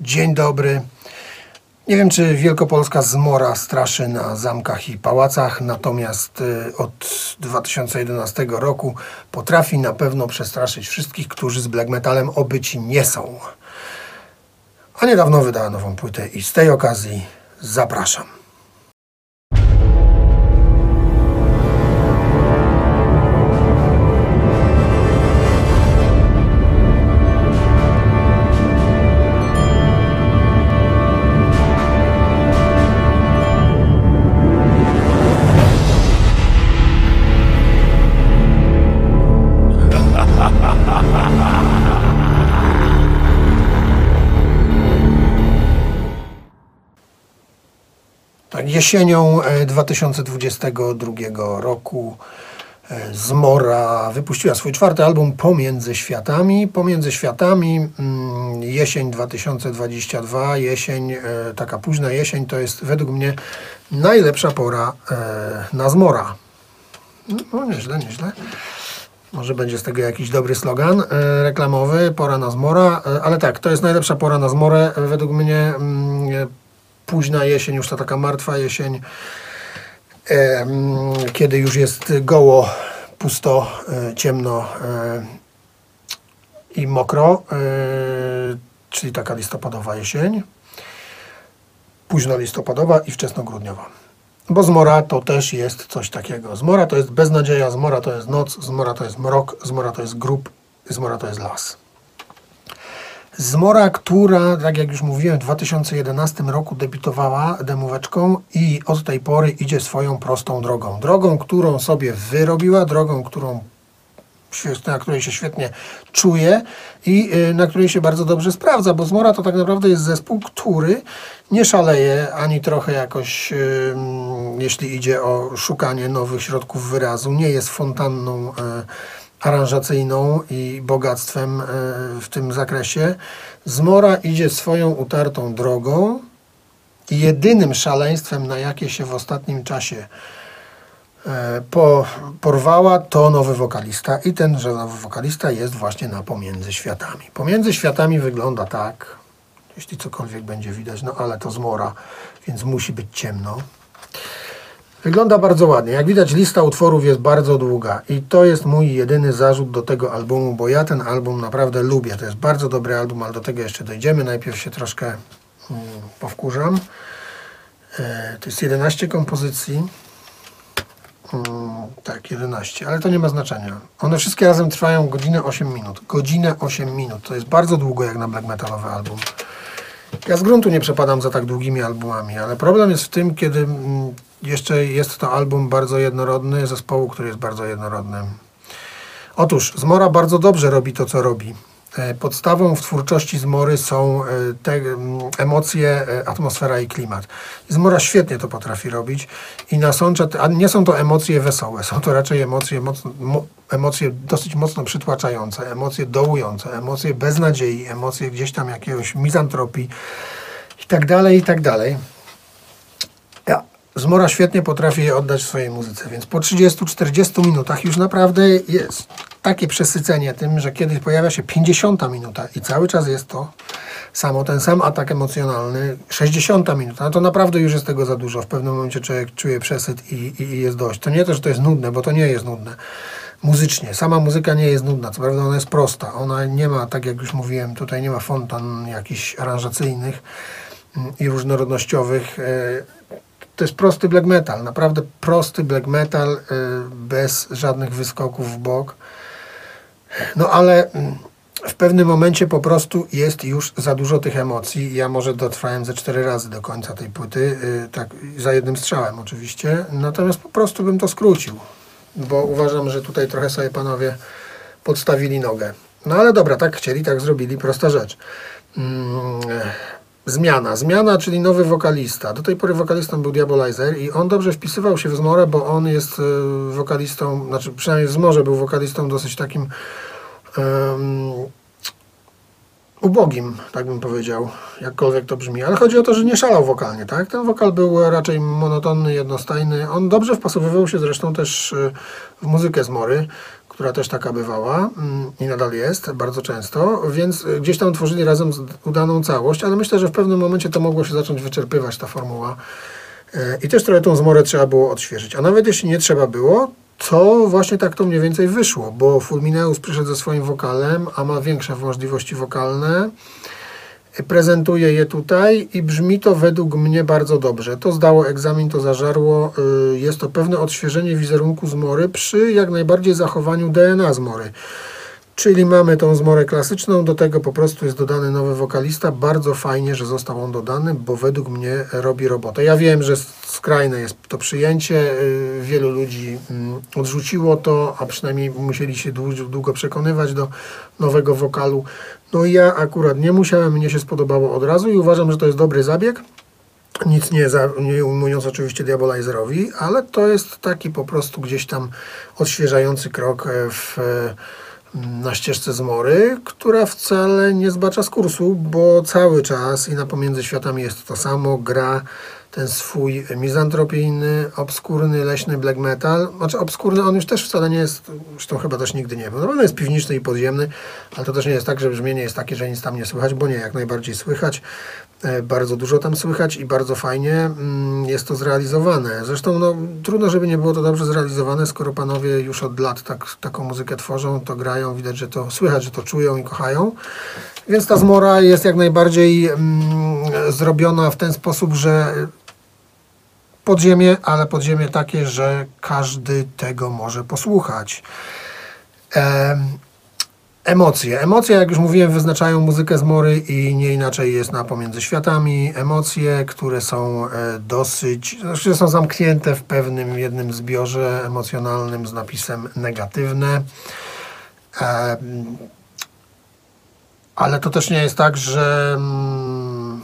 Dzień dobry. Nie wiem, czy Wielkopolska zmora straszy na zamkach i pałacach, natomiast y, od 2011 roku potrafi na pewno przestraszyć wszystkich, którzy z black metalem obyci nie są. A niedawno wydała nową płytę i z tej okazji zapraszam. Jesienią e, 2022 roku e, Zmora wypuściła swój czwarty album Pomiędzy Światami. Pomiędzy Światami, mm, jesień 2022, jesień, e, taka późna jesień, to jest według mnie najlepsza pora e, na Zmora. No nieźle, nieźle. Może będzie z tego jakiś dobry slogan e, reklamowy, pora na zmora, e, ale tak, to jest najlepsza pora na zmorę. E, według mnie mm, e, późna jesień, już ta taka martwa jesień, kiedy już jest goło, pusto, e, ciemno e, i mokro, e, czyli taka listopadowa jesień, późno listopadowa i wczesnogrudniowa. Bo zmora to też jest coś takiego. Zmora to jest beznadzieja, zmora to jest noc, zmora to jest mrok, zmora to jest grób, zmora to jest las. Zmora, która, tak jak już mówiłem, w 2011 roku debiutowała demóweczką i od tej pory idzie swoją prostą drogą. Drogą, którą sobie wyrobiła, drogą, którą na której się świetnie czuje i y, na której się bardzo dobrze sprawdza, bo Zmora to tak naprawdę jest zespół, który nie szaleje ani trochę jakoś, jeśli idzie o szukanie nowych środków wyrazu, nie jest fontanną y, aranżacyjną i bogactwem y, w tym zakresie. Zmora idzie swoją utartą drogą i jedynym szaleństwem, na jakie się w ostatnim czasie e, po, porwała, to nowy wokalista. I ten że nowy wokalista jest właśnie na Pomiędzy Światami. Pomiędzy Światami wygląda tak, jeśli cokolwiek będzie widać, no ale to zmora, więc musi być ciemno. Wygląda bardzo ładnie. Jak widać, lista utworów jest bardzo długa i to jest mój jedyny zarzut do tego albumu, bo ja ten album naprawdę lubię. To jest bardzo dobry album, ale do tego jeszcze dojdziemy. Najpierw się troszkę mm, powkurzam. E, to jest 11 kompozycji. Mm, tak, 11, ale to nie ma znaczenia. One wszystkie razem trwają godzinę 8 minut. Godzinę 8 minut. To jest bardzo długo jak na black metalowy album. Ja z gruntu nie przepadam za tak długimi albumami, ale problem jest w tym, kiedy mm, jeszcze jest to album bardzo jednorodny, zespołu, który jest bardzo jednorodny. Otóż Zmora bardzo dobrze robi to, co robi. E, Podstawą w twórczości Zmory są e, te emocje, e, atmosfera i klimat. Zmora świetnie to potrafi robić i nasącza, a nie są to emocje wesołe, są to raczej emocje, mocno, mo, emocje dosyć mocno przytłaczające, emocje dołujące, emocje beznadziei, emocje gdzieś tam jakiegoś mizantropii i tak dalej, i tak dalej. Zmora świetnie potrafi je oddać w swojej muzyce, więc po 30-40 minutach już naprawdę jest takie przesycenie tym, że kiedyś pojawia się 50 minuta i cały czas jest to samo, ten sam atak emocjonalny, 60 minuta, no to naprawdę już jest tego za dużo. W pewnym momencie człowiek czuje przesyt i, i, i jest dość. To nie to, że to jest nudne, bo to nie jest nudne. Muzycznie. Sama muzyka nie jest nudna, co prawda ona jest prosta. Ona nie ma, tak jak już mówiłem, tutaj nie ma fontan jakichś aranżacyjnych mm, i różnorodnościowych. To jest prosty black metal, naprawdę prosty black metal, y, bez żadnych wyskoków w bok. No ale mm, w pewnym momencie po prostu jest już za dużo tych emocji. Ja może dotrwałem ze cztery razy do końca tej płyty, y, tak za jednym strzałem oczywiście, natomiast po prostu bym to skrócił, bo uważam, że tutaj trochę sobie panowie podstawili nogę. No ale dobra, tak chcieli, tak zrobili, prosta rzecz. Zmiana. Zmiana, czyli nowy wokalista. Do tej pory wokalistą był Diabolizer i on dobrze wpisywał się w Zmorę, bo on jest y, wokalistą, znaczy przynajmniej w Zmorze był wokalistą dosyć takim em, ubogim, tak bym powiedział, jakkolwiek to brzmi. Ale chodzi o to, że nie szalał wokalnie, tak? Ten wokal był raczej monotonny, jednostajny. On dobrze wpasowywał się zresztą też y, w muzykę Zmory, która też taka bywała mm, i nadal jest bardzo często, więc y, gdzieś tam tworzyli razem udaną całość, ale myślę, że w pewnym momencie to mogło się zacząć wyczerpywać ta formuła. E, I też trochę tą zmorę trzeba było odświeżyć. A nawet jeśli nie trzeba było, to właśnie tak to mniej więcej wyszło, bo Fulmineus przyszedł ze swoim wokalem, a ma większe możliwości wokalne. Prezentuje je tutaj i brzmi to według mnie bardzo dobrze. To zdało egzamin, to zażarło. Y, Jest to pewne odświeżenie wizerunku zmory przy jak najbardziej zachowaniu DNA zmory. Czyli mamy tą zmorę klasyczną, do tego po prostu jest dodany nowy wokalista. Bardzo fajnie, że został on dodany, bo według mnie robi robotę. Ja wiem, że skrajne jest to przyjęcie. y, Wielu ludzi mm, odrzuciło to, a przynajmniej musieli się dłu- długo przekonywać do nowego wokalu. No ja akurat nie musiałem, mnie się spodobało od razu i uważam, że to jest dobry zabieg. Nic nie, za, nie ujmując oczywiście Diabolizerowi, ale to jest taki po prostu gdzieś tam odświeżający krok e, w, e, na ścieżce zmory, która wcale nie zbacza z kursu, bo cały czas i na pomiędzy światami jest to samo, gra ten swój mizantropijny, obskurny, leśny black metal. Znaczy obskurny on już też wcale nie jest, zresztą chyba też nigdy nie był. No on jest piwniczny i podziemny, ale to też nie jest tak, że brzmienie jest takie, że nic tam nie słychać, bo nie, jak najbardziej słychać. E, Bardzo dużo tam słychać i bardzo fajnie mm, jest to zrealizowane. Zresztą no, trudno, żeby nie było to dobrze zrealizowane, skoro panowie już od lat tak, taką muzykę tworzą, to grają, widać, że to słychać, że to czują i kochają. Więc ta zmora jest jak najbardziej mm, zrobiona w ten sposób, że podziemie, ale podziemie takie, że każdy tego może posłuchać. Em, Emocje. Emocje, jak już mówiłem, wyznaczają muzykę z mory i nie inaczej jest na pomiędzy światami. Emocje, które są e, dosyć, znaczy są zamknięte w pewnym jednym zbiorze emocjonalnym z napisem negatywne. Ale to też nie jest tak, że mm,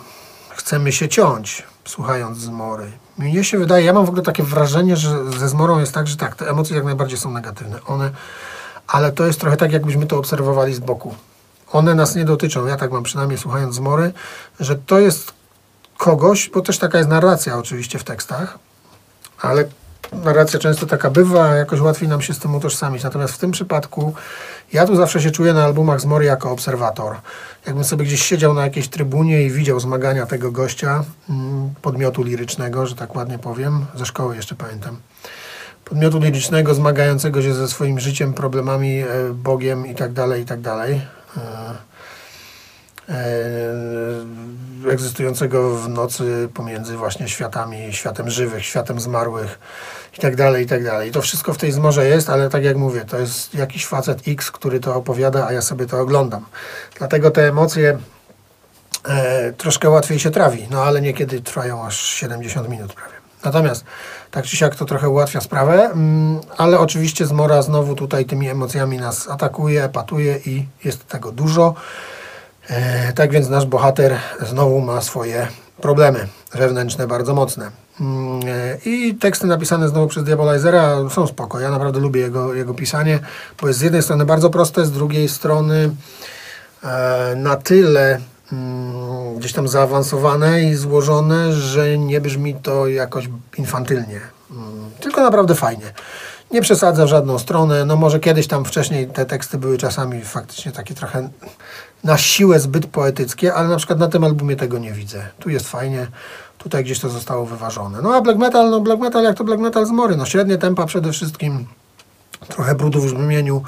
chcemy się ciąć, słuchając zmory. Mnie się wydaje, ja mam w ogóle takie wrażenie, że ze zmorą jest tak, że tak, te emocje jak najbardziej są negatywne. One, ale to jest trochę tak, jakbyśmy to obserwowali z boku. One nas nie dotyczą, ja tak mam przynajmniej słuchając zmory, że to jest kogoś, bo też taka jest narracja oczywiście w tekstach, ale narracja często taka bywa, jakoś łatwiej nam się z tym utożsamić. Natomiast w tym przypadku ja tu zawsze się czuję na albumach z Mory jako obserwator. Jakbym sobie gdzieś siedział na jakiejś trybunie i widział zmagania tego gościa, mm, podmiotu lirycznego, że tak ładnie powiem, ze szkoły jeszcze pamiętam. Podmiotu lirycznego zmagającego się ze swoim życiem, problemami, e, Bogiem i tak dalej, i tak dalej. E, e, egzystującego w nocy pomiędzy właśnie światami, światem żywych, światem zmarłych i tak dalej, i tak dalej. I to wszystko w tej zmorze jest, ale tak jak mówię, to jest jakiś facet X, który to opowiada, a ja sobie to oglądam. Dlatego te emocje e, troszkę łatwiej się trawi, no ale niekiedy trwają aż 70 minut prawie. Natomiast tak czy siak to trochę ułatwia sprawę, mm, ale oczywiście zmora znowu tutaj tymi emocjami nas atakuje, patuje i jest tego dużo. E, tak więc nasz bohater znowu ma swoje problemy wewnętrzne bardzo mocne. Mm, e, I teksty napisane znowu przez Diabolizera są spoko. Ja naprawdę lubię jego, jego pisanie, bo jest z jednej strony bardzo proste, z drugiej strony e, na tyle mm, gdzieś tam zaawansowane i złożone, że nie brzmi to jakoś infantylnie. Mm, Tylko naprawdę fajnie. Nie przesadza w żadną stronę. No może kiedyś tam wcześniej te teksty były czasami faktycznie takie trochę na siłę zbyt poetyckie, ale na przykład na tym albumie tego nie widzę. Tu jest fajnie, tutaj gdzieś to zostało wyważone. No a black metal, no black metal jak to black metal z mory. No średnie tempa przede wszystkim, trochę brudu w brzmieniu,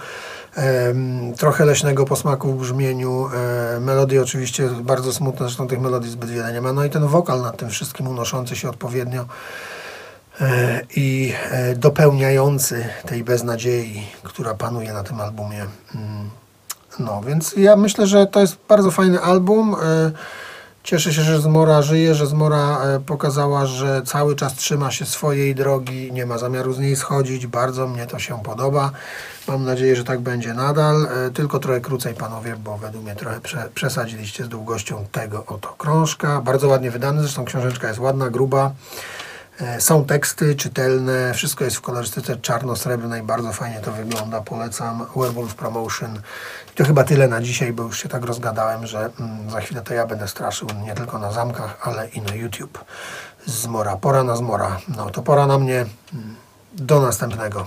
em, trochę leśnego posmaku w brzmieniu, e, melodie oczywiście bardzo smutne, zresztą tych melodii zbyt wiele nie ma. No i ten wokal nad tym wszystkim unoszący się odpowiednio i e, dopełniający tej beznadziei, która panuje na tym albumie. Mm. No, więc ja myślę, że to jest bardzo fajny album. E, Cieszę się, że Zmora żyje, że Zmora e, pokazała, że cały czas trzyma się swojej drogi, nie ma zamiaru z niej schodzić. Bardzo mnie to się podoba. Mam nadzieję, że tak będzie nadal. E, Tylko trochę krócej, panowie, bo według mnie trochę prze, przesadziliście z długością tego oto krążka. Bardzo ładnie wydany, zresztą książeczka jest ładna, gruba. E, Są teksty czytelne, wszystko jest w kolorystyce czarno-srebrnej, bardzo fajnie to wygląda, polecam. Werewolf Promotion. I to chyba tyle na dzisiaj, bo już się tak rozgadałem, że mm, za chwilę to ja będę straszył nie tylko na zamkach, ale i na YouTube. Zmora, pora na zmora. No to pora na mnie. Mm, Do następnego.